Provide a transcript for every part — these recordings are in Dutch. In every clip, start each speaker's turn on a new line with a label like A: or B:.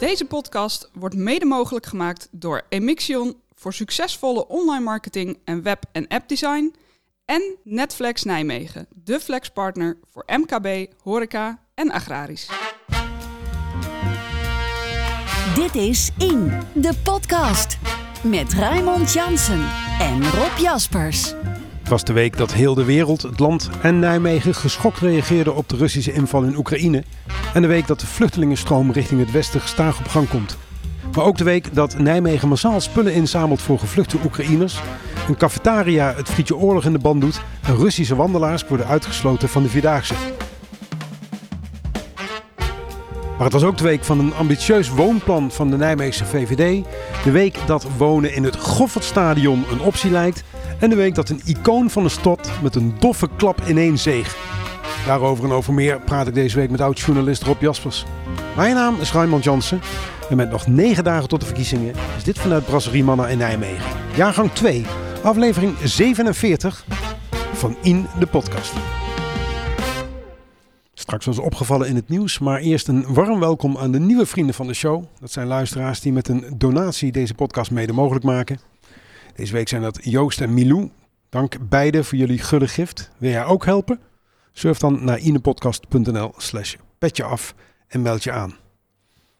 A: Deze podcast wordt mede mogelijk gemaakt door Emixion voor succesvolle online marketing en web- en appdesign. En Netflex Nijmegen, de flexpartner voor MKB, horeca en agrarisch.
B: Dit is In, de podcast. Met Raymond Jansen en Rob Jaspers.
C: Was de week dat heel de wereld, het land en Nijmegen geschokt reageerden op de Russische inval in Oekraïne. En de week dat de vluchtelingenstroom richting het westen gestaag op gang komt. Maar ook de week dat Nijmegen massaal spullen inzamelt voor gevluchte Oekraïners. Een cafetaria het frietje oorlog in de band doet. En Russische wandelaars worden uitgesloten van de Vierdaagse. Maar het was ook de week van een ambitieus woonplan van de Nijmeegse VVD. De week dat wonen in het Goffertstadion een optie lijkt. En de week dat een icoon van de stad met een doffe klap ineens zeeg. Daarover en over meer praat ik deze week met oud-journalist Rob Jaspers. Mijn naam is Raymond Jansen. En met nog negen dagen tot de verkiezingen is dit vanuit Brasserie Manna in Nijmegen. Jaargang 2, aflevering 47 van In de Podcast. Straks was opgevallen in het nieuws, maar eerst een warm welkom aan de nieuwe vrienden van de show. Dat zijn luisteraars die met een donatie deze podcast mede mogelijk maken. Deze week zijn dat Joost en Milou. Dank beiden voor jullie gulle gift. Wil jij ook helpen? Surf dan naar inepodcast.nl slash af en meld je aan.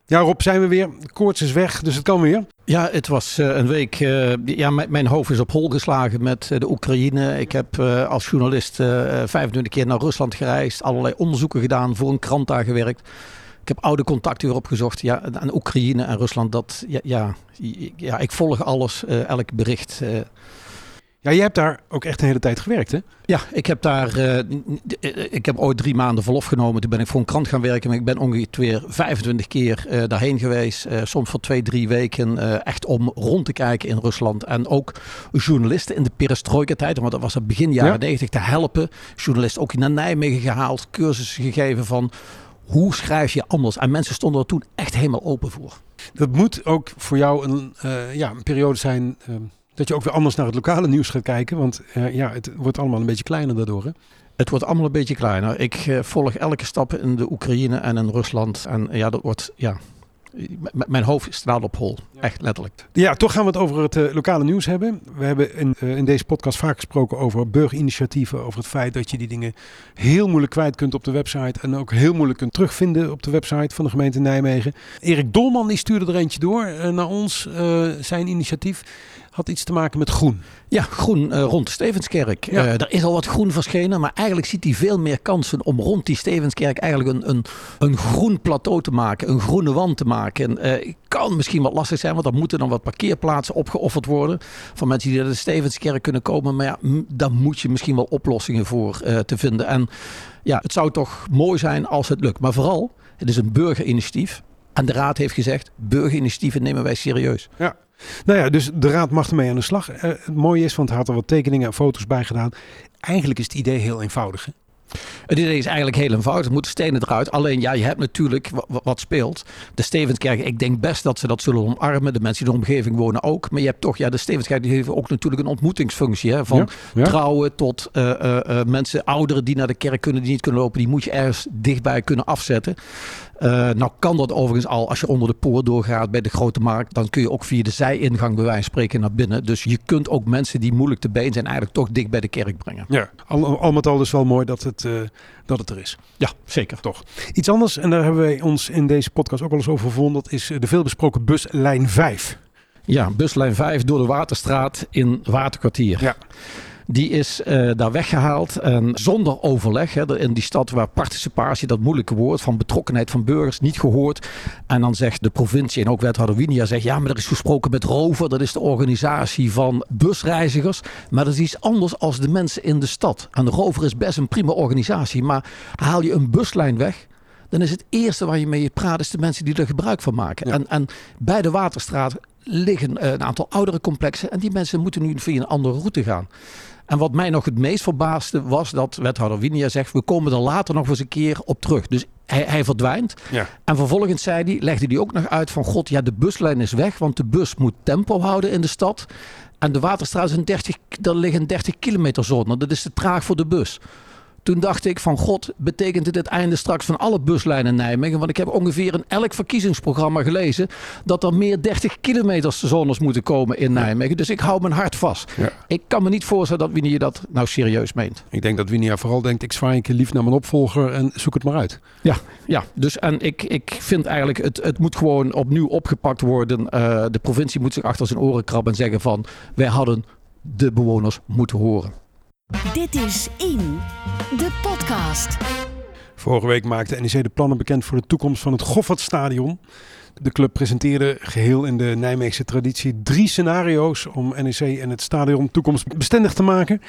C: Ja Rob, zijn we weer. De koorts is weg, dus het kan weer.
D: Ja, het was uh, een week. Uh, ja, mijn hoofd is op hol geslagen met uh, de Oekraïne. Ik heb als journalist 25 keer naar Rusland gereisd, allerlei onderzoeken gedaan, voor een krant daar gewerkt. Ik heb oude contacten weer opgezocht. Ja, aan Oekraïne en Rusland, dat, ja, ja, ja ik volg alles, elk bericht.
C: Ja, je hebt daar ook echt een hele tijd gewerkt, hè?
D: Ja, ik heb daar. Uh, ik heb ooit drie maanden verlof genomen. Toen ben ik voor een krant gaan werken. Maar ik ben ongeveer 25 keer uh, daarheen geweest. Uh, soms voor twee, drie weken. echt om rond te kijken in Rusland. En ook journalisten in de perestroika-tijd. Want dat was het begin jaren ja? 90 te helpen. Journalisten ook naar Nijmegen gehaald. Cursussen gegeven van hoe schrijf je anders. En mensen stonden er toen echt helemaal open voor.
C: Dat moet ook voor jou een, ja, een periode zijn dat je ook weer anders naar het lokale nieuws gaat kijken. Want uh, ja, het wordt allemaal een beetje kleiner daardoor. Hè?
D: Het wordt allemaal een beetje kleiner. Ik volg elke stap in de Oekraïne en in Rusland. En ja, dat wordt, ja, mijn hoofd staat op hol. Echt letterlijk.
C: Ja, toch gaan we het over het uh, lokale nieuws hebben. We hebben in, uh, in, deze podcast vaak gesproken over burgerinitiatieven. Over het feit dat je die dingen heel moeilijk kwijt kunt op de website. En ook heel moeilijk kunt terugvinden op de website van de gemeente Nijmegen. Erik Dolman die stuurde er eentje door uh, naar ons. zijn initiatief had iets te maken met groen.
D: Ja, groen uh, rond de Stevenskerk. Ja. Uh, er is al wat groen verschenen, maar eigenlijk ziet hij veel meer kansen om rond die Stevenskerk eigenlijk een, een, een groen plateau te maken, een groene wand te maken. Uh, kan misschien wat lastig zijn, want er moeten dan wat parkeerplaatsen opgeofferd worden van mensen die naar de Stevenskerk kunnen komen. Maar ja, daar moet je misschien wel oplossingen voor te vinden. En ja, het zou toch mooi zijn als het lukt. Maar vooral, het is een burgerinitiatief. En de raad heeft gezegd, burgerinitiatieven nemen wij serieus.
C: Ja. Nou ja, dus de raad mag ermee aan de slag. Uh, het mooie is, want hij had er wat tekeningen en foto's bij gedaan. Eigenlijk is het idee heel eenvoudig. Hè?
D: Het idee is eigenlijk heel eenvoudig. Er moeten stenen eruit. Alleen ja, je hebt natuurlijk wat speelt. De Stevenskerk, ik denk best dat ze dat zullen omarmen. De mensen die in de omgeving wonen ook. Maar je hebt toch, ja, de Stevenskerk die heeft ook natuurlijk een ontmoetingsfunctie. Hè? Van ja, ja. trouwen tot uh, uh, uh, mensen, ouderen die naar de kerk kunnen, die niet kunnen lopen. Die moet je ergens dichtbij kunnen afzetten. Uh, nou kan dat overigens al als je onder de poort doorgaat bij de grote markt. Dan kun je ook via de zijingang bij wijze van spreken naar binnen. Dus je kunt ook mensen die moeilijk te been zijn eigenlijk toch dicht bij de kerk brengen.
C: Ja, al, al met al is wel mooi dat het, uh, dat het er is.
D: Ja, zeker.
C: Toch. Iets anders, en daar hebben wij ons in deze podcast ook wel eens over gevonden. Dat is de veelbesproken buslijn 5.
D: Ja, buslijn 5 door de Waterstraat in Waterkwartier.
C: Ja.
D: Die is uh, daar weggehaald. En zonder overleg. Hè, in die stad waar participatie, dat moeilijke woord van betrokkenheid van burgers, niet gehoord. En dan zegt de provincie en ook wethouder Winia zegt ja, maar er is gesproken met Rover. Dat is de organisatie van busreizigers. Maar dat is iets anders als de mensen in de stad. En de Rover is best een prima organisatie. Maar haal je een buslijn weg, dan is het eerste waar je mee praat, is de mensen die er gebruik van maken. Ja. En, en bij de Waterstraat liggen een aantal oudere complexen. En die mensen moeten nu via een andere route gaan. En wat mij nog het meest verbaasde was dat wethouder Winia zegt... we komen er later nog eens een keer op terug. Dus hij, hij verdwijnt.
C: Ja.
D: En vervolgens zei hij, legde hij ook nog uit van... god, ja, de buslijn is weg, want de bus moet tempo houden in de stad. En de Waterstraat is een 30, daar liggen 30 kilometer zone. Dat is te traag voor de bus. Toen dacht ik van god, betekent dit het einde straks van alle buslijnen in Nijmegen? Want ik heb ongeveer in elk verkiezingsprogramma gelezen dat er meer 30 kilometers zones moeten komen in Nijmegen. Dus ik hou mijn hart vast.
C: Ja.
D: Ik kan me niet voorstellen dat Winnie dat nou serieus meent.
C: Ik denk dat Winia vooral denkt, ik zwaai een keer lief naar mijn opvolger en zoek het maar uit.
D: Ja, ja. dus en ik, ik vind eigenlijk, het, het moet gewoon opnieuw opgepakt worden. Eh, de provincie moet zich achter zijn oren krabben en zeggen van, wij hadden de bewoners moeten horen.
B: Dit is In, de podcast.
C: Vorige week maakte NEC de plannen bekend voor de toekomst van het Goffertstadion. De club presenteerde geheel in de Nijmeegse traditie drie scenario's om NEC en het stadion toekomstbestendig te maken.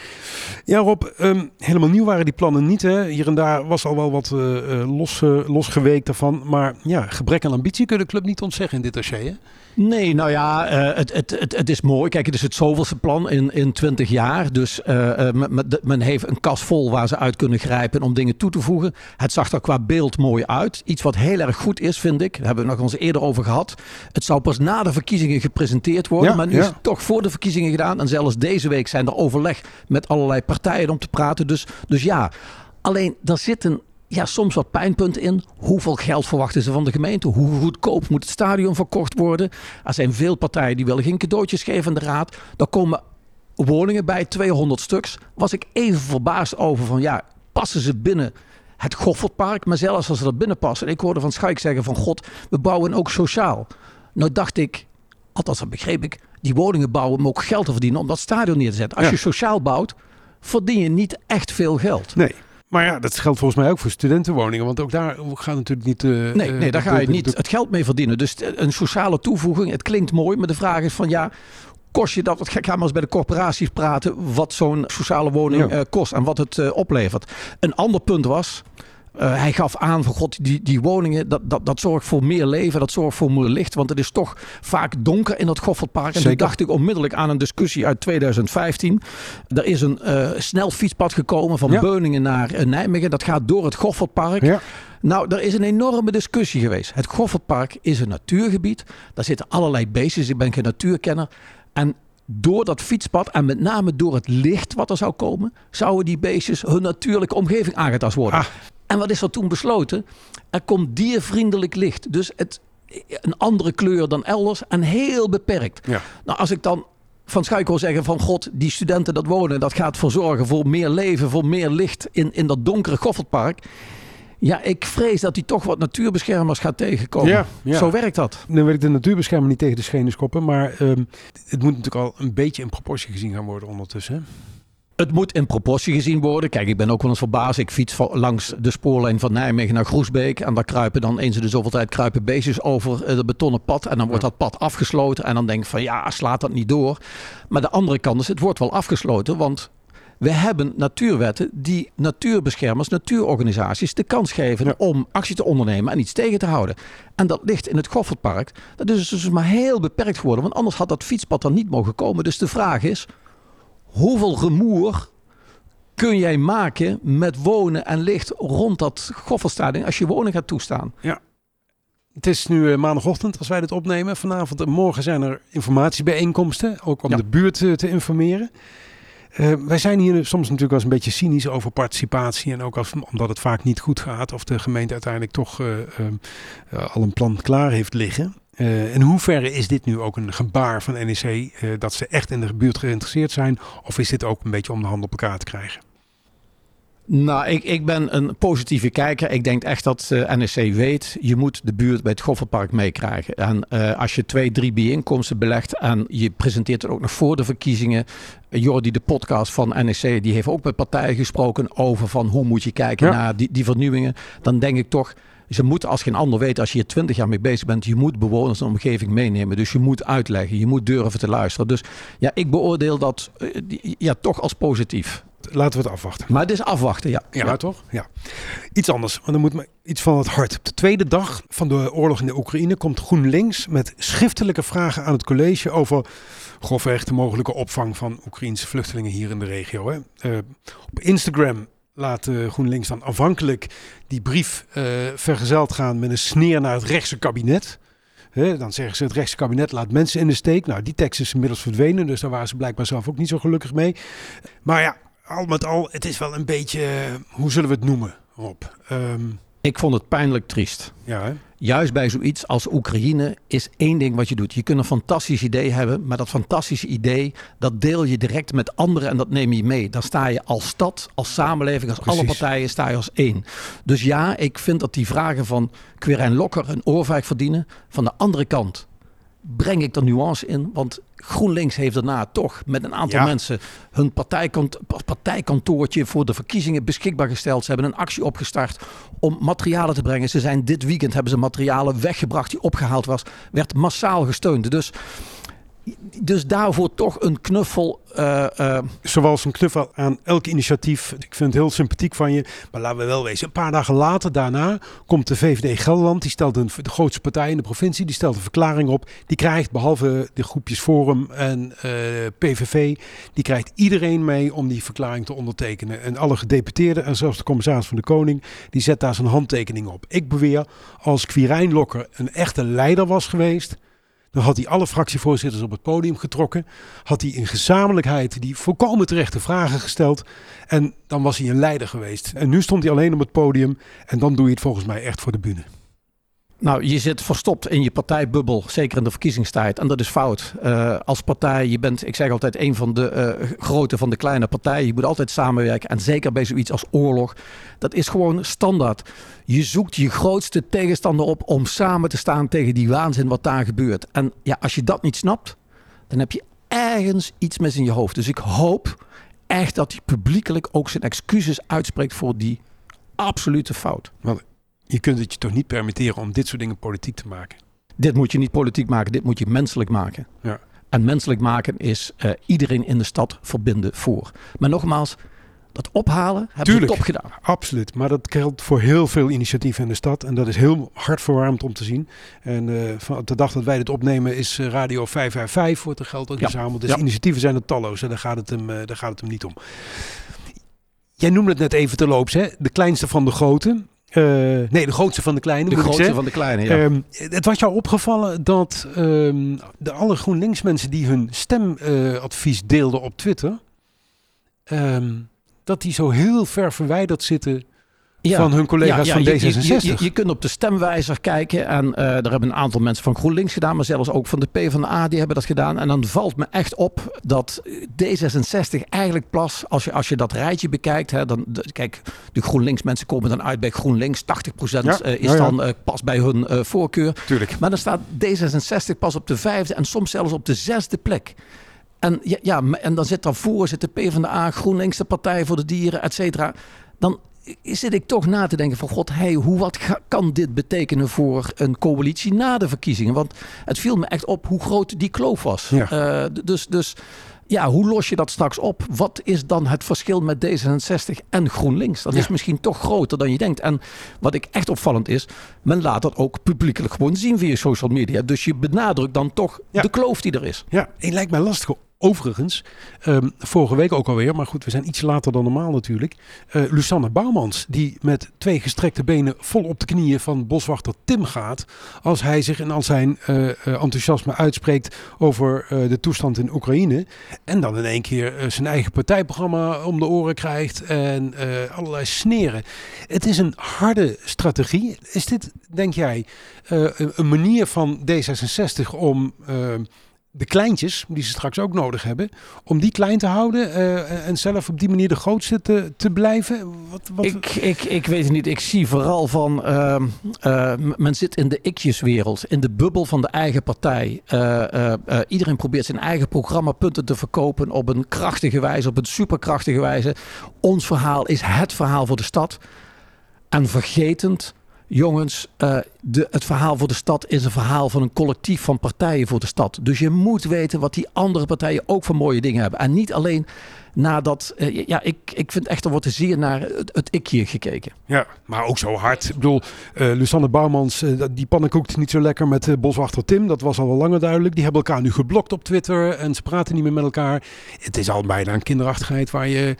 C: Ja Rob, ehm, helemaal nieuw waren die plannen niet. Hè? Hier en daar was al wel wat eh, eh, los, eh, losgeweekt daarvan. Maar ja, gebrek aan ambitie kun de club niet ontzeggen in dit dossier. Hè?
D: Nee, nou ja, eh, het, het, het, het is mooi. Kijk, het is het zoveelste plan in, in 20 jaar. Dus eh, eh, men- men- men heeft een kas vol waar ze uit kunnen grijpen om dingen toe te voegen. Het zag er qua beeld mooi uit. Iets wat heel erg goed is, vind ik. Daar hebben we nog eens eerder over gehad. Het zou pas na de verkiezingen gepresenteerd worden.
C: Ja,
D: maar nu
C: ja.
D: is het toch voor de verkiezingen gedaan. En zelfs deze week zijn er overleg met allerlei partijen om te praten. Dus, dus ja, alleen daar zitten ja, soms wat pijnpunten in. Hoeveel geld verwachten ze van de gemeente? Hoe goedkoop moet het stadion verkocht worden? Er zijn veel partijen die willen geen cadeautjes geven aan de raad. Daar komen woningen bij, 200 stuks. Was ik even verbaasd over van ja, passen ze binnen het Goffertpark? Maar zelfs als ze er binnen passen. En ik hoorde van Schuik zeggen van god, we bouwen ook sociaal. Nou dacht ik, althans dat begreep ik, die woningen bouwen om ook geld te verdienen om dat stadion neer te zetten. Als
C: Ja.
D: je sociaal bouwt, verdien je niet echt veel geld.
C: Nee. Maar ja, dat geldt volgens mij ook voor studentenwoningen. Want ook daar gaat natuurlijk niet... eh,
D: Nee,
C: eh,
D: nee, daar ga je niet het geld mee verdienen. Dus een sociale toevoeging, het klinkt mooi, maar de vraag is van ja, kost je dat? Ik ga maar eens bij de corporaties praten wat zo'n sociale woning
C: Ja.
D: eh, kost en wat het oplevert. Een ander punt was, eh, hij gaf aan van god, die, die woningen, dat, dat, dat zorgt voor meer leven, dat zorgt voor meer licht. Want het is toch vaak donker in het Goffertpark. En toen dacht ik onmiddellijk aan een discussie uit 2015. Er is een eh, snel fietspad gekomen van
C: Ja.
D: Beuningen naar eh, Nijmegen. Dat gaat door het Goffertpark.
C: Ja.
D: Nou, er is een enorme discussie geweest. Het Goffertpark is een natuurgebied. Daar zitten allerlei beestjes. Ik ben geen natuurkenner. En door dat fietspad en met name door het licht wat er zou komen, zouden die beestjes hun natuurlijke omgeving aangetast worden.
C: Ah.
D: En wat is er toen besloten? Er komt diervriendelijk licht. Dus het, een andere kleur dan elders en heel beperkt.
C: Ja.
D: Nou, als ik dan van Schuik hoor zeggen van god, die studenten dat wonen, dat gaat voor zorgen voor meer leven, voor meer licht in, in dat donkere Goffertpark. Ja, ik vrees dat hij toch wat natuurbeschermers gaat tegenkomen.
C: Ja, ja.
D: Zo werkt dat.
C: Nu wil ik de natuurbeschermer niet tegen de schenen schoppen. Maar ehm, het moet natuurlijk al een beetje in proportie gezien gaan worden ondertussen. hè?
D: Het moet in proportie gezien worden. Kijk, ik ben ook wel eens verbaasd. Ik fiets langs de spoorlijn van Nijmegen naar Groesbeek. En daar kruipen dan eens in de zoveel tijd kruipen beestjes over het betonnen pad. En dan wordt dat pad afgesloten. En dan denk ik van ja, slaat dat niet door. Maar de andere kant is, het wordt wel afgesloten. Want we hebben natuurwetten die natuurbeschermers, natuurorganisaties de kans geven
C: Ja.
D: om actie te ondernemen en iets tegen te houden. En dat ligt in het Goffertpark. Dat is dus maar heel beperkt geworden. Want anders had dat fietspad er niet mogen komen. Dus de vraag is, hoeveel rumoer kun jij maken met wonen en licht rond dat Goffertstadion als je woning gaat toestaan?
C: Het is nu eh, maandagochtend als wij dit opnemen. Vanavond en morgen zijn er informatiebijeenkomsten. Ook om
D: Ja.
C: de buurt eh, te informeren. Eh, wij zijn hier soms natuurlijk wel eens een beetje cynisch over participatie. En ook als, omdat het vaak niet goed gaat. Of de gemeente uiteindelijk toch al een plan klaar heeft liggen. Eh, in hoeverre is dit nu ook een gebaar van NEC eh, dat ze echt in de buurt geïnteresseerd zijn? Of is dit ook een beetje om de hand op elkaar te krijgen?
D: Nou, ik, ik ben een positieve kijker. Ik denk echt dat eh, NSC weet, je moet de buurt bij het Goffertpark meekrijgen. En als je twee, drie bijeenkomsten belegt en je presenteert het ook nog voor de verkiezingen. Jordi, de podcast van NSC, die heeft ook met partijen gesproken over van hoe moet je kijken
C: Ja.
D: naar die, die vernieuwingen. Dan denk ik toch, ze moeten als geen ander weten, als je hier twintig jaar mee bezig bent, je moet bewoners en omgeving meenemen. Dus je moet uitleggen, je moet durven te luisteren. Dus ja, ik beoordeel dat eh, ja, toch als positief.
C: Laten we het afwachten.
D: Maar het is afwachten, ja.
C: Ja, toch? Ja. Iets anders, want er moet me iets van het hart. Op de tweede dag van de oorlog in de Oekraïne komt GroenLinks met schriftelijke vragen aan het college over grofweg de mogelijke opvang van Oekraïnse vluchtelingen hier in de regio. Hè. Eh, op Instagram laat eh, GroenLinks dan afhankelijk die brief eh, vergezeld gaan met een sneer naar het rechtse kabinet. Dan zeggen ze het rechtse kabinet laat mensen in de steek. Nou, die tekst is inmiddels verdwenen, dus daar waren ze blijkbaar zelf ook niet zo gelukkig mee. Maar ja, al met al, het is wel een beetje, eh, hoe zullen we het noemen, Rob? Ehm,
D: Ik vond het pijnlijk triest.
C: ja, hè?
D: Juist bij zoiets als Oekraïne is één ding wat je doet. Je kunt een fantastisch idee hebben, maar dat fantastische idee, dat deel je direct met anderen en dat neem je mee. Dan sta je als stad, als samenleving, als alle partijen, sta je als één. Dus ja, ik vind dat die vragen van Quirijn Lokker een oorvijg verdienen. Van de andere kant breng ik er nuance in, want GroenLinks heeft daarna toch met een aantal
C: Ja.
D: mensen hun partijkant, partijkantoortje voor de verkiezingen beschikbaar gesteld. Ze hebben een actie opgestart om materialen te brengen. Ze zijn dit weekend hebben ze materialen weggebracht die opgehaald was, werd massaal gesteund. Dus, dus daarvoor toch een knuffel. eh, eh,
C: Zoals een knuffel aan elk initiatief. Ik vind het heel sympathiek van je. Maar laten we wel wezen. Een paar dagen later daarna komt de VVD Gelderland. Die stelt de grootste partij in de provincie. Die stelt een verklaring op. Die krijgt behalve de groepjes Forum en eh, PVV. Die krijgt iedereen mee om die verklaring te ondertekenen. En alle gedeputeerden en zelfs de commissaris van de Koning. Die zet daar zijn handtekening op. Ik beweer als Quirijn Lokker een echte leider was geweest. Dan had hij alle fractievoorzitters op het podium getrokken. Had hij in gezamenlijkheid die volkomen terechte vragen gesteld. En dan was hij een leider geweest. En nu stond hij alleen op het podium. En dan doe je het volgens mij echt voor de bühne.
D: Nou, je zit verstopt in je partijbubbel, zeker in de verkiezingstijd. En dat is fout. Eh, als partij, je bent, ik zeg altijd, een van de eh, grote van de kleine partijen. Je moet altijd samenwerken. En zeker bij zoiets als oorlog. Dat is gewoon standaard. Je zoekt je grootste tegenstander op om samen te staan tegen die waanzin wat daar gebeurt. En ja, als je dat niet snapt, dan heb je ergens iets mis in je hoofd. Dus ik hoop echt dat hij publiekelijk ook zijn excuses uitspreekt voor die absolute fout.
C: Je kunt het je toch niet permitteren om dit soort dingen politiek te maken.
D: Dit moet je niet politiek maken, dit moet je menselijk maken.
C: Ja.
D: En menselijk maken is eh, iedereen in de stad verbinden voor. Maar nogmaals, dat ophalen hebben
C: Tuurlijk.
D: top gedaan.
C: Absoluut. Maar dat geldt voor heel veel initiatieven in de stad. En dat is heel hartverwarmend om te zien. En eh, van de dag dat wij dit opnemen is eh, Radio 555 wordt er geld ook
D: Ja.
C: verzameld. Dus
D: Ja.
C: initiatieven zijn er talloos. En daar gaat het hem, daar gaat het hem niet om. Jij noemde het net even terloops. Hè? De kleinste van de grote. Eh, nee, de grootste van de kleine.
D: De grootste van de kleine, ja.
C: Ehm, het was jou opgevallen dat ehm, de alle GroenLinks mensen die hun stemadvies deelden op Twitter, ehm, dat die zo heel ver verwijderd zitten
D: Ja.
C: van hun collega's
D: Ja,
C: van
D: ja, je-
C: D66.
D: Je, je, je kunt op de stemwijzer kijken en eh daar hebben een aantal mensen van GroenLinks gedaan, maar zelfs ook van de PvdA die hebben dat gedaan. En dan valt me echt op dat D66 eigenlijk plas, als je, als je dat rijtje bekijkt, hè, dan, de- kijk, de GroenLinks mensen komen dan uit bij GroenLinks, 80%
C: Ja,
D: eh, is dan eh, pas bij hun voorkeur.
C: Tuurlijk.
D: Maar dan staat D66 pas op de vijfde en soms zelfs op de zesde plek. En, ja, en dan zit daarvoor zit de PvdA, GroenLinks, de Partij voor de Dieren, et cetera. Dan zit ik toch na te denken van god, hey, hoe wat ga- kan dit betekenen voor een coalitie na de verkiezingen? Want het viel me echt op hoe groot die kloof was.
C: Ja.
D: Eh, dus, dus ja, hoe los je dat straks op? Wat is dan het verschil met D66 en GroenLinks? Dat
C: Ja.
D: is misschien toch groter dan je denkt. En wat ik echt opvallend is, men laat dat ook publiekelijk gewoon zien via social media. Dus je benadrukt dan toch
C: Ja.
D: de kloof die er is.
C: Ja, het lijkt mij lastig. Overigens, ehm, vorige week ook alweer, maar goed, we zijn iets later dan normaal natuurlijk. Eh Lusanne Bouwmans, die met twee gestrekte benen vol op de knieën van boswachter Tim gaat. Als hij zich in al zijn eh, eh, enthousiasme uitspreekt over de toestand in Oekraïne. En dan in één keer zijn eigen partijprogramma om de oren krijgt en allerlei sneren. Het is een harde strategie. Is dit, denk jij, een- manier van D66 om eh, de kleintjes, die ze straks ook nodig hebben, om die klein te houden eh, en zelf op die manier de grootste te, blijven? Wat, wat,
D: Ik, ik, ik weet het niet. Ik zie vooral van. ehm, eh, men zit in de ikjeswereld, in de bubbel van de eigen partij. Eh, iedereen probeert zijn eigen programmapunten te verkopen op een krachtige wijze, op een superkrachtige wijze. Ons verhaal is het verhaal voor de stad. En vergetend, jongens, eh, de, het verhaal voor de stad is een verhaal van een collectief van partijen voor de stad. Dus je moet weten wat die andere partijen ook voor mooie dingen hebben. En niet alleen nadat. eh, ja, ik, ik vind echt, er wordt er zeer naar het, het ikje gekeken.
C: Ja, maar ook zo hard. Ik bedoel, eh Lusanne Bouwmans, eh, die pannenkoekt niet zo lekker met boswachter Tim. Dat was al wel langer duidelijk. Die hebben elkaar nu geblokt op Twitter en ze praten niet meer met elkaar. Het is al bijna een kinderachtigheid waar je,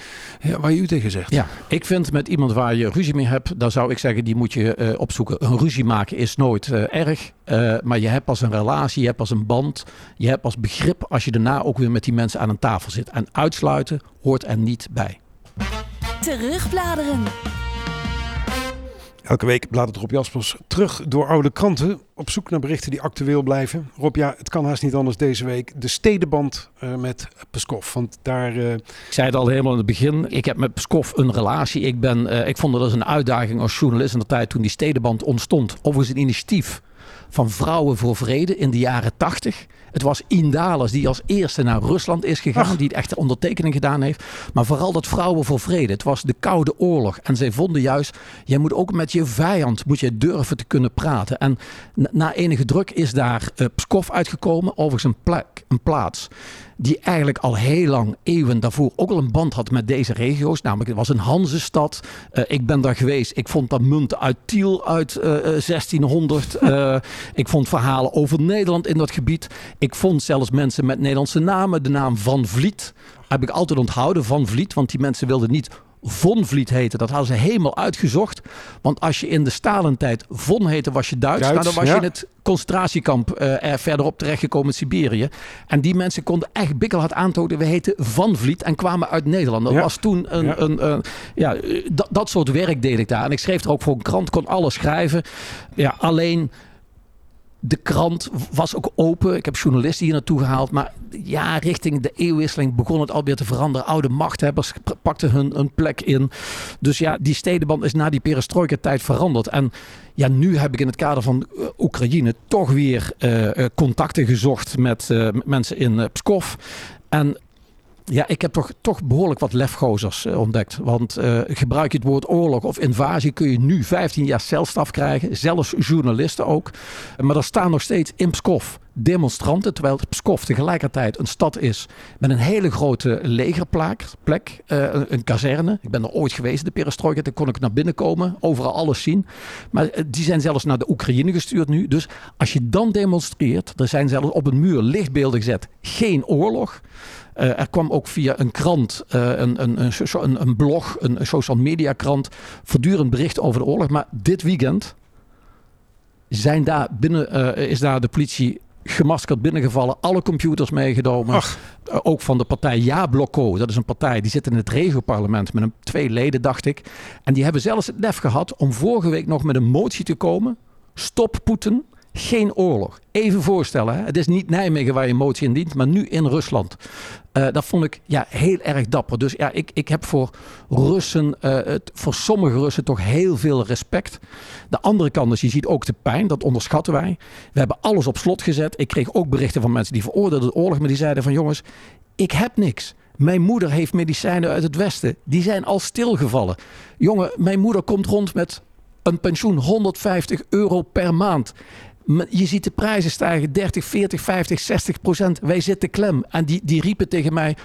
C: waar je u tegen zegt.
D: Ja, ik vind met iemand waar je ruzie mee hebt, dan zou ik zeggen, die moet je opzoeken. Een ruzie maken is nooit eh, erg, eh, maar je hebt pas een relatie, je hebt pas een band, je hebt pas begrip als je daarna ook weer met die mensen aan een tafel zit. En uitsluiten hoort er niet bij.
B: Terugbladeren.
C: Elke week bladert Rob Jaspers terug door oude kranten op zoek naar berichten die actueel blijven. Rob, ja, het kan haast niet anders deze week. De stedenband uh, met Peskov, want daar... Uh...
D: Ik zei het al helemaal in het begin. Ik heb met Peskov een relatie. Ik, ben, uh, ik vond dat als een uitdaging als journalist in de tijd toen die stedenband ontstond. Overigens een initiatief van Vrouwen voor Vrede in de jaren 80. Het was Indales die als eerste naar Rusland is gegaan, die het echt ondertekening gedaan heeft. Maar vooral dat Vrouwen voor Vrede. Het was de Koude Oorlog. En zij vonden juist, jij moet ook met je vijand moet je durven te kunnen praten. En na enige druk is daar uh, Pskov uitgekomen, overigens een, plek, een plaats die eigenlijk al heel lang, eeuwen daarvoor, ook al een band had met deze regio's. Namelijk, het was een Hanzestad. Uh, ik ben daar geweest. Ik vond dat munten uit Tiel uit uh, 1600. Uh, ik vond verhalen over Nederland in dat gebied. Ik vond zelfs mensen met Nederlandse namen. De naam Van Vliet heb ik altijd onthouden, Van Vliet. Want die mensen wilden niet Von Vliet heette. Dat hadden ze helemaal uitgezocht. Want als je in de Stalentijd Von heette, was je Duits.
C: Duits
D: nou, dan was
C: ja.
D: je in het concentratiekamp uh, er verderop terechtgekomen in Siberië. En die mensen konden echt bikkelhard aantonen. We heten Van Vliet en kwamen uit Nederland. Dat
C: Ja.
D: was toen een...
C: Ja.
D: een, een- ja, eh, dat, dat soort werk deed ik daar. En ik schreef er ook voor een krant, kon alles schrijven. Ja, alleen de krant was ook open. Ik heb journalisten hier naartoe gehaald. Maar ja, richting de eeuwwisseling begon het alweer te veranderen. Oude machthebbers pakten hun, hun plek in. Dus ja, die stedenband is na die perestroika-tijd veranderd. En ja, nu heb ik in het kader van eh, Oekraïne toch weer eh, eh, contacten gezocht met, mensen in Pskov. En ja, ik heb toch, toch behoorlijk wat lefgozers eh, ontdekt. Want eh, gebruik je het woord oorlog of invasie, kun je nu 15 jaar celstraf krijgen. Zelfs journalisten ook. Maar er staan nog steeds in Pskov demonstranten. Terwijl Pskov tegelijkertijd een stad is met een hele grote legerplek. Plek, eh, een, kazerne. Ik ben er ooit geweest, de perestroika. Daar kon ik naar binnen komen. Overal alles zien. Maar die zijn zelfs naar de Oekraïne gestuurd nu. Dus als je dan demonstreert. Er zijn zelfs op een muur lichtbeelden gezet. Geen oorlog. Eh, er kwam ook via een krant, eh, een, een, een, een, blog, een, een social media krant, voortdurend bericht over de oorlog. Maar dit weekend zijn daar binnen, eh, is daar de politie gemaskerd binnengevallen. Alle computers meegenomen.
C: Ach.
D: Ook van de partij Ja Blokko. Dat is een partij die zit in het regioparlement met een twee leden, dacht ik. En die hebben zelfs het lef gehad om vorige week nog met een motie te komen. Stop Poetin. Geen oorlog. Even voorstellen, het is niet Nijmegen waar je motie in dient, maar nu in Rusland. Eh, dat vond ik ja, heel erg dapper. Dus ja, ik, ik heb voor Russen, eh, het, voor sommige Russen toch heel veel respect. De andere kant is, je ziet ook de pijn, dat onderschatten wij. We hebben alles op slot gezet. Ik kreeg ook berichten van mensen die veroordeelden de oorlog, maar die zeiden van jongens, ik heb niks. Mijn moeder heeft medicijnen uit het Westen. Die zijn al stilgevallen. Jongen, mijn moeder komt rond met een pensioen 150 euro per maand. Je ziet de prijzen stijgen 30, 40, 50, 60 procent. Wij zitten klem. En die, die riepen tegen mij.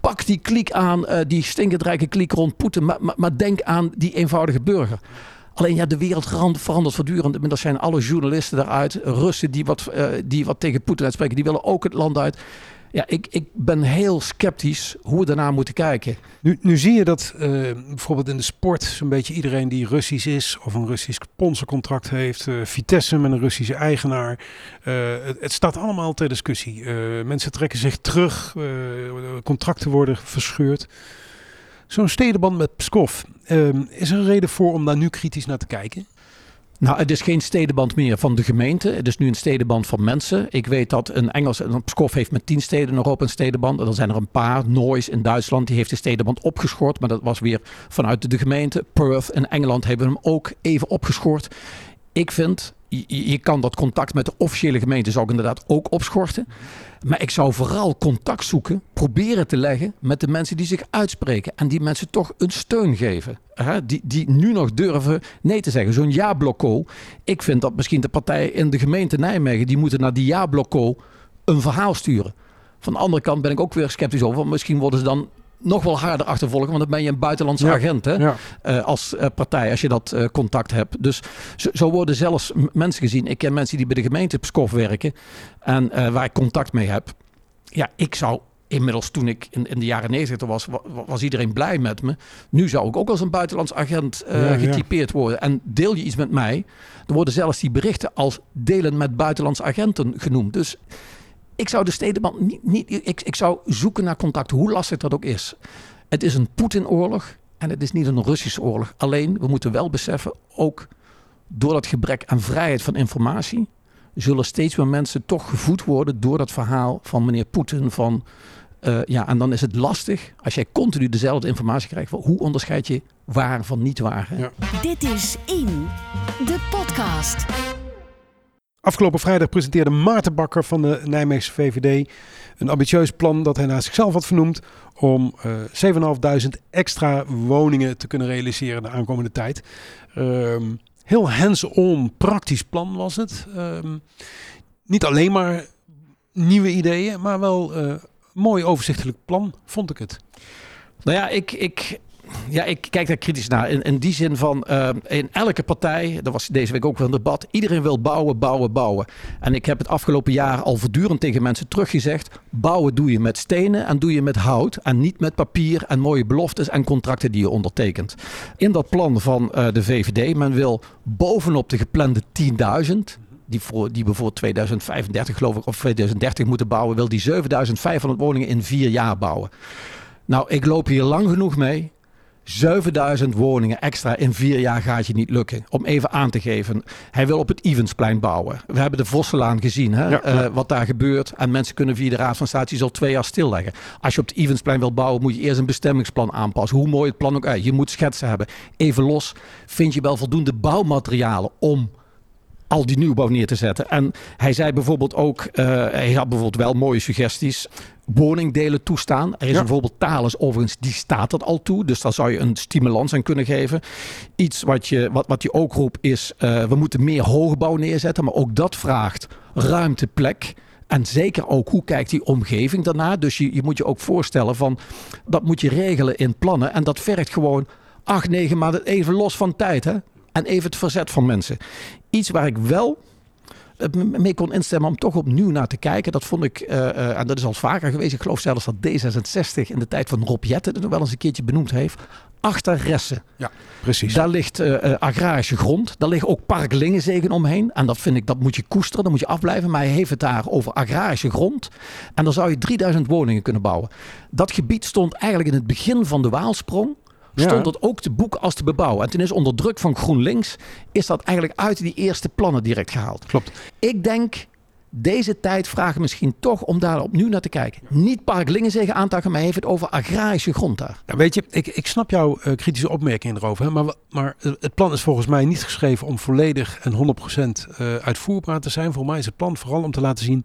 D: Pak die kliek aan, eh, die stinkend rijke kliek rond Poetin. Maar, maar, maar denk aan die eenvoudige burger. Alleen ja, de wereld verandert voortdurend. Inmiddels zijn alle journalisten daaruit. Russen die wat, eh, die wat tegen Poetin uitspreken, die willen ook het land uit. Ja, ik, ik ben heel sceptisch hoe we daarnaar moeten kijken.
C: Nu, nu zie je dat eh, bijvoorbeeld in de sport zo'n beetje iedereen die Russisch is of een Russisch sponsorcontract heeft, eh, Vitesse met een Russische eigenaar, eh, het, staat allemaal ter discussie. Mensen trekken zich terug, contracten worden verscheurd. Zo'n stedenband met Pskov, eh, is er een reden voor om daar nu kritisch naar te kijken?
D: Nou, het is geen stedenband meer van de gemeente. Het is nu een stedenband van mensen. Ik weet dat een Engels, een Pskov heeft met tien steden in Europa een stedenband. En er zijn er een paar. Noise in Duitsland, die heeft de stedenband opgeschort. Maar dat was weer vanuit de gemeente. Perth in Engeland hebben hem ook even opgeschort. Ik vind, je, kan dat contact met de officiële gemeente zou ik inderdaad ook opschorten. Maar ik zou vooral contact zoeken, proberen te leggen met de mensen die zich uitspreken. En die mensen toch een steun geven. Hè? Die, die nu nog durven nee te zeggen. Zo'n ja-blokko. Ik vind dat misschien de partijen in de gemeente Nijmegen, die moeten naar die ja-blokko een verhaal sturen. Van de andere kant ben ik ook weer sceptisch over. Misschien worden ze dan nog wel harder achtervolgen. Want dan ben je een buitenlandse
C: Ja.
D: agent hè?
C: Ja.
D: Eh, als eh, partij, als je dat eh, contact hebt. Dus zo, zo worden zelfs mensen gezien. Ik ken mensen die bij de gemeente Pskov werken. En waar ik contact mee heb. Ja, ik zou inmiddels toen ik in, in de jaren negentig was, wa- wa- was iedereen blij met me. Nu zou ik ook als een buitenlands agent
C: Ja, ja.
D: getypeerd worden. En deel je iets met mij, dan worden zelfs die berichten als delen met buitenlandse agenten genoemd. Dus ik zou de stedenband niet, niet ik, ik zou zoeken naar contact, hoe lastig dat ook is. Het is een Poetinoorlog. En het is niet een Russische oorlog. Alleen, we moeten wel beseffen, ook door dat gebrek aan vrijheid van informatie, zullen steeds meer mensen toch gevoed worden door dat verhaal van meneer Poetin. Van, uh, ja, en dan is het lastig als jij continu dezelfde informatie krijgt. Hoe onderscheid je waar van niet waar?
B: Ja. Dit is In, de podcast.
C: Afgelopen vrijdag presenteerde Maarten Bakker van de Nijmeegse VVD een ambitieus plan dat hij naar zichzelf had vernoemd om uh, 7.500 extra woningen te kunnen realiseren de aankomende tijd. Uh, heel hands-on praktisch plan was het. Um, niet alleen maar nieuwe ideeën, maar wel uh, mooi overzichtelijk plan, vond ik het.
D: Nou ja, ik, ik, ja, ik kijk daar kritisch naar. In, in die zin van, uh, in elke partij, dat was deze week ook wel een debat, iedereen wil bouwen, bouwen, bouwen. En ik heb het afgelopen jaar al voortdurend tegen mensen teruggezegd, bouwen doe je met stenen en doe je met hout en niet met papier en mooie beloftes en contracten die je ondertekent. In dat plan van uh, de VVD, men wil bovenop de geplande 10.000, die, voor, die we voor 2035 geloof ik of 2030 moeten bouwen, wil die 7500 woningen in vier jaar bouwen. Nou, ik loop hier lang genoeg mee. 7000 woningen extra in vier jaar gaat je niet lukken. Om even aan te geven. Hij wil op het Evensplein bouwen. We hebben de Vosselaan gezien. Hè? Uh, wat daar gebeurt. En mensen kunnen via de Raad van State al twee jaar stilleggen. Als je op het Evensplein wil bouwen, moet je eerst een bestemmingsplan aanpassen. Hoe mooi het plan ook uit. Je moet schetsen hebben. Even los. Vind je wel voldoende bouwmaterialen om al die nieuwbouw neer te zetten. En hij zei bijvoorbeeld ook, uh, hij had bijvoorbeeld wel mooie suggesties. Woningdelen toestaan. Er is ja. bijvoorbeeld Thales overigens, die staat dat al toe. Dus daar zou je een stimulans aan kunnen geven. Iets wat je, wat, wat je ook roept is, uh, we moeten meer hoogbouw neerzetten. Maar ook dat vraagt ruimte, plek. En zeker ook hoe kijkt die omgeving daarna. Dus je, je moet je ook voorstellen van, dat moet je regelen in plannen. En dat vergt gewoon acht, negen maanden even los van tijd. Hè? En even het verzet van mensen. Iets waar ik wel eh, mee kon instemmen om toch opnieuw naar te kijken. Dat vond ik, uh, uh, en dat is al vaker geweest. Ik geloof zelfs dat D66 in de tijd van Rob Jetten het nog wel eens een keertje benoemd heeft. Achter Ressen.
C: Ja, precies.
D: Daar ligt uh, agrarische grond. Daar ligt ook Park Lingenzegen omheen. En dat vind ik, dat moet je koesteren. Dat moet je afblijven. Maar hij heeft het daar over agrarische grond. En dan zou je 3000 woningen kunnen bouwen. Dat gebied stond eigenlijk in het begin van de Waalsprong stond dat ook te boeken als te bebouwen. En toen is onder druk van GroenLinks is dat eigenlijk uit die eerste plannen direct gehaald.
C: Klopt.
D: Ik denk deze tijd vragen misschien toch om daar opnieuw naar te kijken. Niet Park Lingenzegen aantakken, maar heeft het over agrarische grond daar.
C: Ja, weet je, ik, ik snap jouw uh, kritische opmerkingen erover. Hè, maar, maar het plan is volgens mij niet geschreven om volledig en 100% uh, uitvoerbaar te zijn. Voor mij is het plan vooral om te laten zien,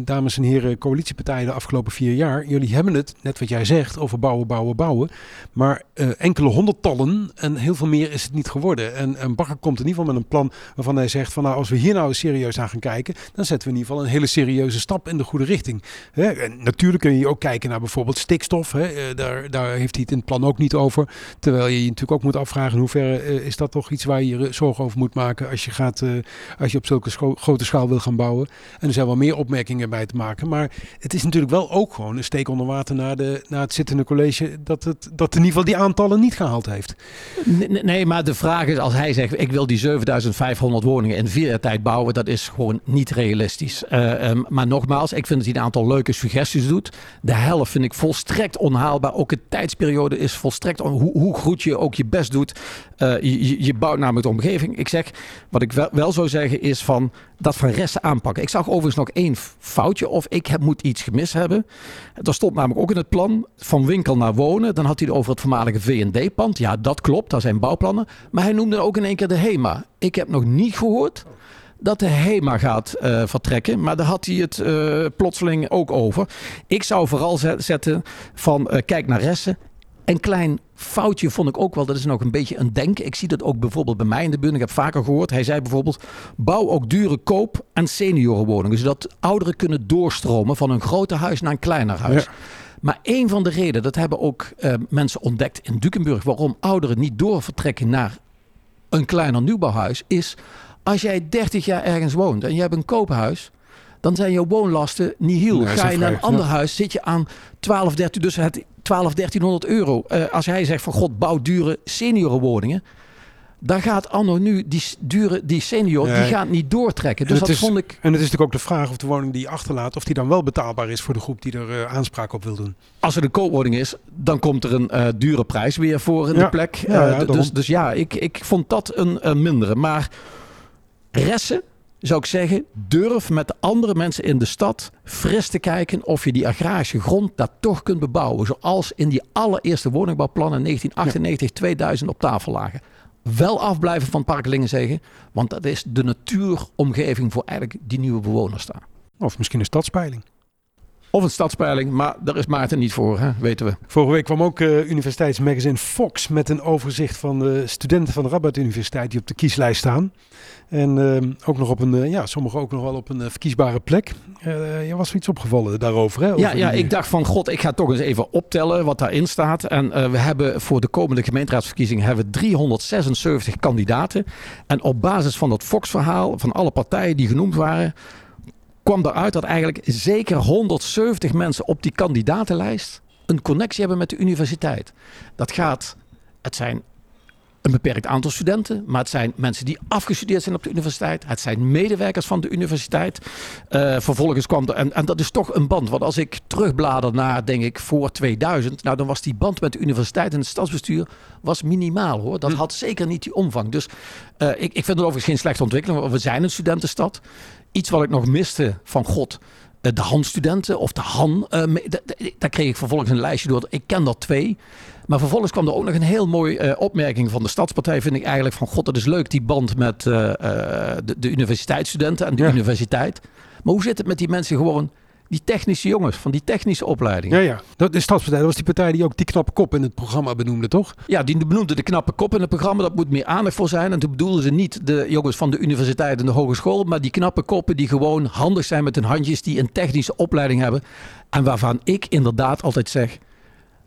C: dames en heren coalitiepartijen de afgelopen vier jaar. Jullie hebben het, net wat jij zegt, over bouwen, bouwen, bouwen. Maar enkele honderdtallen en heel veel meer is het niet geworden. En, en Bakker komt in ieder geval met een plan waarvan hij zegt van nou, als we hier nou serieus aan gaan kijken, dan zetten we in ieder geval een hele serieuze stap in de goede richting. Hè? En natuurlijk kun je ook kijken naar bijvoorbeeld stikstof. Hè? Uh, daar, daar heeft hij het in het plan ook niet over. Terwijl je je natuurlijk ook moet afvragen in hoeverre uh, is dat toch iets waar je je zorgen over moet maken als je, gaat, uh, als je op zulke grote schaal wil gaan bouwen. En er zijn wel meer opmerkingen bij te maken. Maar het is natuurlijk wel ook gewoon een steek onder water naar, de, naar het zittende college dat, het, dat in ieder geval die aantallen niet gehaald heeft.
D: Nee, nee, maar de vraag is als hij zegt ik wil die 7500 woningen in vier jaar tijd bouwen, dat is gewoon niet realistisch. Uh, um, maar nogmaals, ik vind dat hij een aantal leuke suggesties doet. De helft vind ik volstrekt onhaalbaar. Ook de tijdsperiode is volstrekt hoe, hoe, goed je ook je best doet. Uh, je, je, bouwt namelijk de omgeving. Ik zeg, wat ik wel, wel zou zeggen is van dat van resten aanpakken. Ik zag overigens nog één foutje of ik heb, moet iets gemist hebben. Er stond namelijk ook in het plan van winkel naar wonen. Dan had hij het over het voormalige V&D-pand. Ja, dat klopt, daar zijn bouwplannen. Maar hij noemde ook in één keer de HEMA. Ik heb nog niet gehoord dat de HEMA gaat uh, vertrekken. Maar daar had hij het uh, plotseling ook over. Ik zou vooral zetten van uh, kijk naar Ressen. Een klein foutje vond ik ook wel, dat is nog een beetje een denken. Ik zie dat ook bijvoorbeeld bij mij in de buurt. Ik heb vaker gehoord, hij zei bijvoorbeeld... bouw ook dure koop- en seniorenwoningen. Zodat ouderen kunnen doorstromen van een groter huis naar een kleiner huis. Ja. Maar een van de redenen, dat hebben ook uh, mensen ontdekt in Dukenburg... waarom ouderen niet doorvertrekken naar een kleiner nieuwbouwhuis... is als jij 30 jaar ergens woont en je hebt een koophuis, dan zijn je woonlasten niet heel. Ga je naar een ander ja. huis, zit je aan 12, 13, dus het 12, 1300 euro. Uh, als hij zegt van god, bouw dure seniorenwoningen. Daar gaat anno nu, die, dure, die senior,
C: Nee.
D: die gaat niet doortrekken.
C: En
D: Dus dat
C: is-
D: vond ik...
C: En het is natuurlijk ook de vraag of de woning die je achterlaat, of die dan wel betaalbaar is voor de groep die er eh, aanspraak op wil doen.
D: Als er een koopwoning is, dan komt er een eh, dure prijs weer voor in
C: Ja.
D: de plek.
C: Ja,
D: Eh, dus, dus ja, ik, ik vond dat een, een mindere. Maar resten zou ik zeggen, durf met de andere mensen in de stad fris te kijken of je die agrarische grond daar toch kunt bebouwen. Zoals in die allereerste woningbouwplannen 1998, 2000 op tafel lagen. Wel afblijven van Parkelingen zeggen, want dat is de natuuromgeving voor eigenlijk die nieuwe bewoners daar.
C: Of misschien een stadspeiling.
D: Of een stadspeiling, maar daar is Maarten niet voor, hè? weten we.
C: Vorige week kwam ook eh universiteitsmagazine Fox met een overzicht van de studenten van de Rabat Universiteit die op de kieslijst staan. En eh, ook nog op een, eh, ja, sommigen ook nog wel op een verkiesbare plek. Je was er iets opgevallen daarover, hè?
D: Ja,
C: Over
D: ja,
C: die-
D: ik dacht van god, ik ga toch eens even optellen wat daarin staat. En we hebben voor de komende gemeenteraadsverkiezingen hebben we 376 kandidaten. En op basis van dat Fox-verhaal, van alle partijen die genoemd waren, kwam eruit dat eigenlijk zeker 170 mensen op die kandidatenlijst een connectie hebben met de universiteit. Dat gaat, het zijn een beperkt aantal studenten, maar het zijn mensen die afgestudeerd zijn op de universiteit. Het zijn medewerkers van de universiteit. Eh, vervolgens kwam er, en, en dat is toch een band. Want als ik terugblader naar, denk ik, voor 2000, nou dan was die band met de universiteit en het stadsbestuur was minimaal hoor. Dat had zeker niet die omvang. Dus eh, ik, ik vind het overigens geen slechte ontwikkeling, want we zijn een studentenstad. Iets wat ik nog miste van God. eh, De Han-studenten of de Han, eh, daar kreeg ik vervolgens een lijstje door. Ik ken dat twee. Maar vervolgens kwam er ook nog een heel mooi eh, opmerking van de Stadspartij. Vind ik eigenlijk van god, dat is leuk, die band met de, de universiteitsstudenten en de
C: Ja.
D: universiteit. Maar hoe zit het met die mensen gewoon, die technische jongens van die technische opleiding?
C: Ja, ja. Dat, de Stadspartij, dat was die partij die ook die knappe kop in het programma benoemde, toch?
D: Ja, die benoemde de knappe kop in het programma. Dat moet meer aandacht voor zijn. En toen bedoelden ze niet de jongens van de universiteit en de hogeschool. Maar die knappe koppen die gewoon handig zijn met hun handjes. Die een technische opleiding hebben. En waarvan ik inderdaad altijd zeg.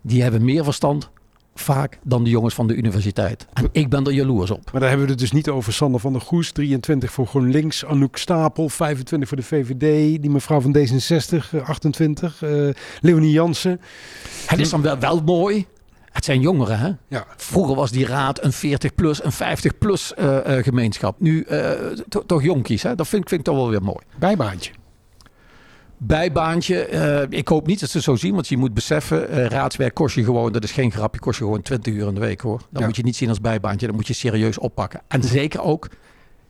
D: Die hebben meer verstand vaak dan de jongens van de universiteit. En ik ben er jaloers op.
C: Maar daar hebben we het dus niet over Sander van der Goes, 23 voor GroenLinks, Anouk Stapel, 25 voor de VVD, die mevrouw van D66, eh, 28, eh Leonie Jansen.
D: Het is dan wel, wel mooi. Het zijn jongeren, hè?
C: Ja,
D: Vroeger was die raad een 40-plus, een 50-plus eh, eh, gemeenschap. Nu eh, to- toch jonkies, hè? Dat vind, ik- vind ik toch wel weer mooi.
C: bijbaantje.
D: Bijbaantje. eh, ik hoop niet dat ze het zo zien, want je moet beseffen, eh, raadswerk kost je gewoon, dat is geen grapje, kost je gewoon 20 uur in de week hoor. Dat
C: Ja.
D: moet je niet zien als bijbaantje, dat moet je serieus oppakken. En zeker ook,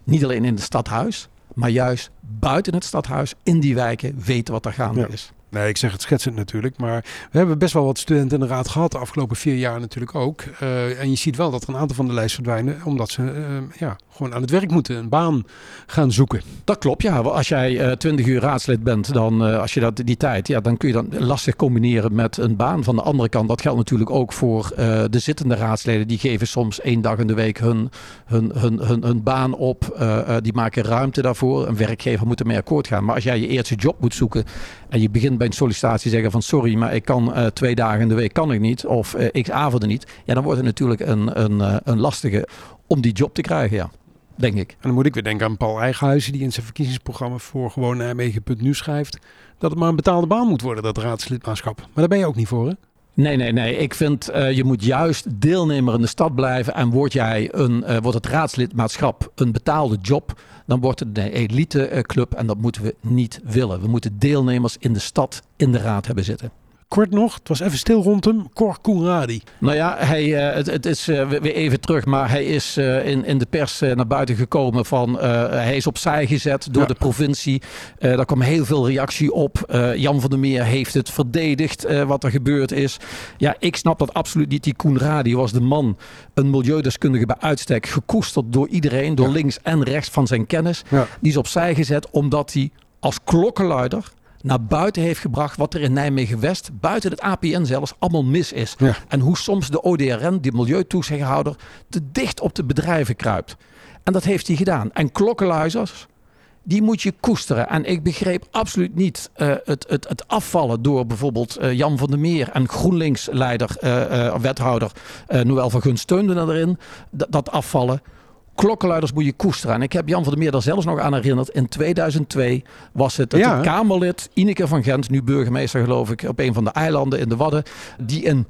D: niet alleen in het stadhuis, maar juist buiten het stadhuis, in die wijken, weten wat er gaande
C: Ja.
D: is.
C: Nee, ik zeg het schetsend natuurlijk. Maar we hebben best wel wat studenten in de raad gehad de afgelopen vier jaar natuurlijk ook. Eh, en je ziet wel dat er een aantal van de lijst verdwijnen. Omdat ze eh, ja, gewoon aan het werk moeten. Een baan gaan zoeken.
D: Dat klopt, ja. Als jij eh 20 uur raadslid bent, dan als je dat die tijd, ja, dan kun je dan lastig combineren met een baan. Van de andere kant, dat geldt natuurlijk ook voor de zittende raadsleden. Die geven soms één dag in de week hun, hun, hun, hun, hun baan op. Die maken ruimte daarvoor. Een werkgever moet ermee akkoord gaan. Maar als jij je eerste job moet zoeken en je begint bij een sollicitatie zeggen van sorry, maar ik kan eh, twee dagen in de week kan ik niet. Of eh, x avonden niet. Ja, dan wordt het natuurlijk een, een, eh, een lastige om die job te krijgen, ja. Denk ik.
C: En dan moet ik weer denken aan Paul Eigenhuizen. Die in zijn verkiezingsprogramma voor gewoon Nijmegen.nu schrijft. Dat het maar een betaalde baan moet worden, dat raadslidmaatschap. Maar daar ben je ook niet voor hè?
D: Nee, nee, nee. Ik vind eh, je moet juist deelnemer in de stad blijven. En word jij een, eh, wordt het raadslidmaatschap een betaalde job, dan wordt het een eliteclub. En dat moeten we niet willen. We moeten deelnemers in de stad in de raad hebben zitten.
C: Kort nog, het was even stil rond hem. Cor Koenradi.
D: Nou ja, hij, eh, het, het is eh, weer even terug, maar hij is eh, in, in de pers naar buiten gekomen van hij is opzij gezet door
C: Ja.
D: de provincie. Daar kwam heel veel reactie op. Jan van der Meer heeft het verdedigd wat er gebeurd is. Ja, ik snap dat absoluut niet. Die Koen Radi was de man, een milieudeskundige bij uitstek, gekoesterd door iedereen, door
C: Ja.
D: links en rechts van zijn kennis.
C: Ja.
D: Die is opzij gezet omdat hij als klokkenluider naar buiten heeft gebracht wat er in Nijmegen-West, buiten het APN zelfs, allemaal mis is.
C: Ja.
D: En hoe soms de ODRN, die milieutoezichthouder, te dicht op de bedrijven kruipt. En dat heeft hij gedaan. En klokkenluizers, die moet je koesteren. En ik begreep absoluut niet eh, het, het, het afvallen door bijvoorbeeld eh, Jan van der Meer en GroenLinks-leider, eh, wethouder Noël van Gunst steunde erin. Dat, dat afvallen. Klokkenluiders moet je koesteren. En ik heb Jan van der Meer daar zelfs nog aan herinnerd. In 2002 was het dat
C: Ja.
D: de Kamerlid Ineke van Gent, nu burgemeester geloof ik, op een van de eilanden in de Wadden, die een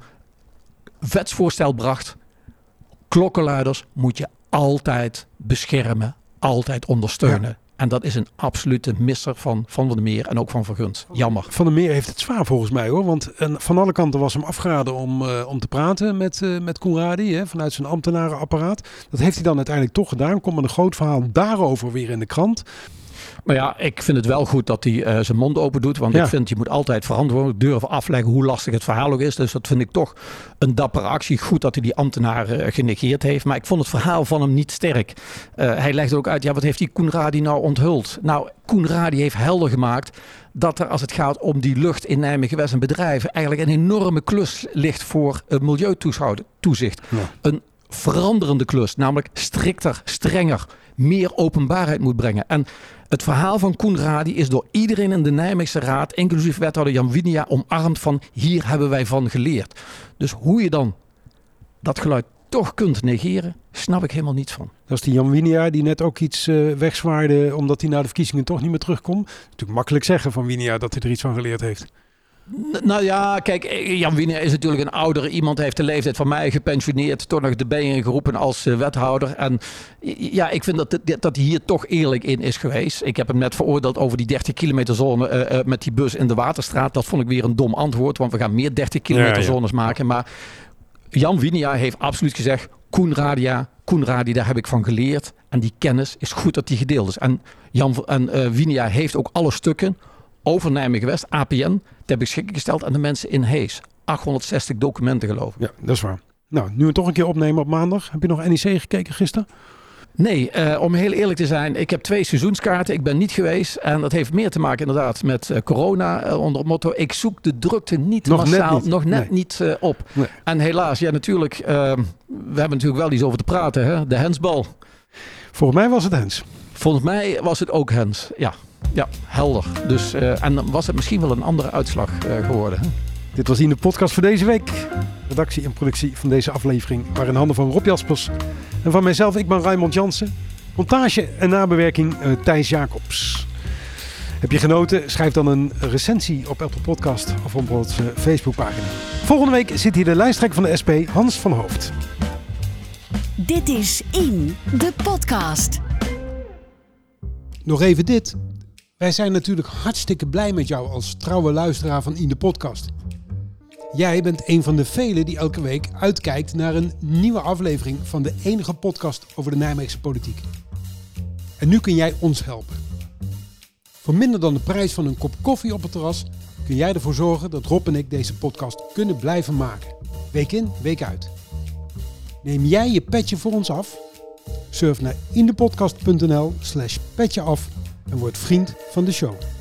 D: wetsvoorstel bracht. Klokkenluiders moet je altijd beschermen, altijd ondersteunen. En dat is een absolute misser van Van der Meer en ook van Verguns. Jammer.
C: Van der Meer heeft het zwaar volgens mij hoor. Want en van alle kanten was hem afgeraden om, uh, om te praten met, uh, met vanuit zijn ambtenarenapparaat. Dat heeft hij dan uiteindelijk toch gedaan. Komt met een groot verhaal daarover weer in de krant.
D: Maar ja, ik vind het wel goed dat hij uh, zijn mond open doet. Want ik vind, je moet altijd verantwoordelijk durven afleggen hoe lastig het verhaal ook is. Dus dat vind ik toch een dappere actie. Goed dat hij die ambtenaar uh, genegeerd heeft. Maar ik vond het verhaal van hem niet sterk. Uh, hij legde ook uit, ja, wat heeft die Koenradi nou onthuld? Nou, Koenradi heeft helder gemaakt dat er als het gaat om die lucht in Nijmegen West en bedrijven eigenlijk een enorme klus ligt voor milieutoezicht. Ja. Een veranderende klus, namelijk strikter, strenger, meer openbaarheid moet brengen. En het verhaal van Koen Radi is door iedereen in de Nijmeegse Raad, inclusief wethouder Jan Winia, omarmd van hier hebben wij van geleerd. Dus hoe je dan dat geluid toch kunt negeren, snap ik helemaal niets van.
C: Dat is die Jan Winia die net ook iets uh, wegzwaarde omdat hij na de verkiezingen toch niet meer terugkomt. Natuurlijk makkelijk zeggen van Winia dat hij er iets van geleerd heeft.
D: Nou ja, kijk, eh, Jan Wiener is natuurlijk een oudere iemand. heeft de leeftijd van mij gepensioneerd. Toch nog de bijen geroepen als uh, wethouder. En ja, ik vind dat, dat hij hier toch eerlijk in is geweest. Ik heb hem net veroordeeld over die 30 kilometer zone uh, met die bus in de Waterstraat. Dat vond ik weer een dom antwoord. Want we gaan meer 30 kilometer ja, ja. zones maken. Maar Jan Winia heeft absoluut gezegd... Koen Radia, Koen Radia, daar heb ik van geleerd. En die kennis is goed dat die gedeeld is. En, Jan, en Winia heeft ook alle stukken over Nijmegen West, APN, ter beschikking gesteld aan de mensen in Hees. 860 documenten geloof ik.
C: Ja, dat is waar. Nou, nu we toch een keer opnemen op maandag. Heb je nog NEC gekeken gisteren?
D: Nee, uh, om heel eerlijk te zijn, ik heb twee seizoenskaarten. Ik ben niet geweest. En dat heeft meer te maken inderdaad met uh, corona uh, onder het motto. Ik zoek de drukte niet
C: nog
D: massaal,
C: net niet.
D: nog net
C: Nee.
D: niet op.
C: Nee.
D: En helaas, ja natuurlijk, we hebben natuurlijk wel iets over te praten. Hè? De hensbal.
C: Volgens mij was het Hens.
D: Volgens mij was het ook hens, ja. Ja, helder. Dus, eh, en dan was het misschien wel een andere uitslag eh, geworden. Hè?
C: Dit was in de podcast voor deze week. Redactie en productie van deze aflevering waren in handen van Rob Jaspers. En van mijzelf, ik ben Raymond Jansen. Montage en nabewerking uh, Thijs Jacobs. Heb je genoten? Schrijf dan een recensie op Apple Podcast of op onze Facebookpagina. Volgende week zit hier de lijsttrekker van de SP, Hans van Hoofd.
B: Dit is In, de podcast.
C: Nog even dit. Wij zijn natuurlijk hartstikke blij met jou als trouwe luisteraar van In de Podcast. Jij bent een van de velen die elke week uitkijkt naar een nieuwe aflevering van de enige podcast over de Nijmeegse politiek. En nu kun jij ons helpen. Voor minder dan de prijs van een kop koffie op het terras kun jij ervoor zorgen dat Rob en ik deze podcast kunnen blijven maken. Week in, week uit. Neem jij je petje voor ons af? Surf naar indepodcast.nl slash en word vriend van de show.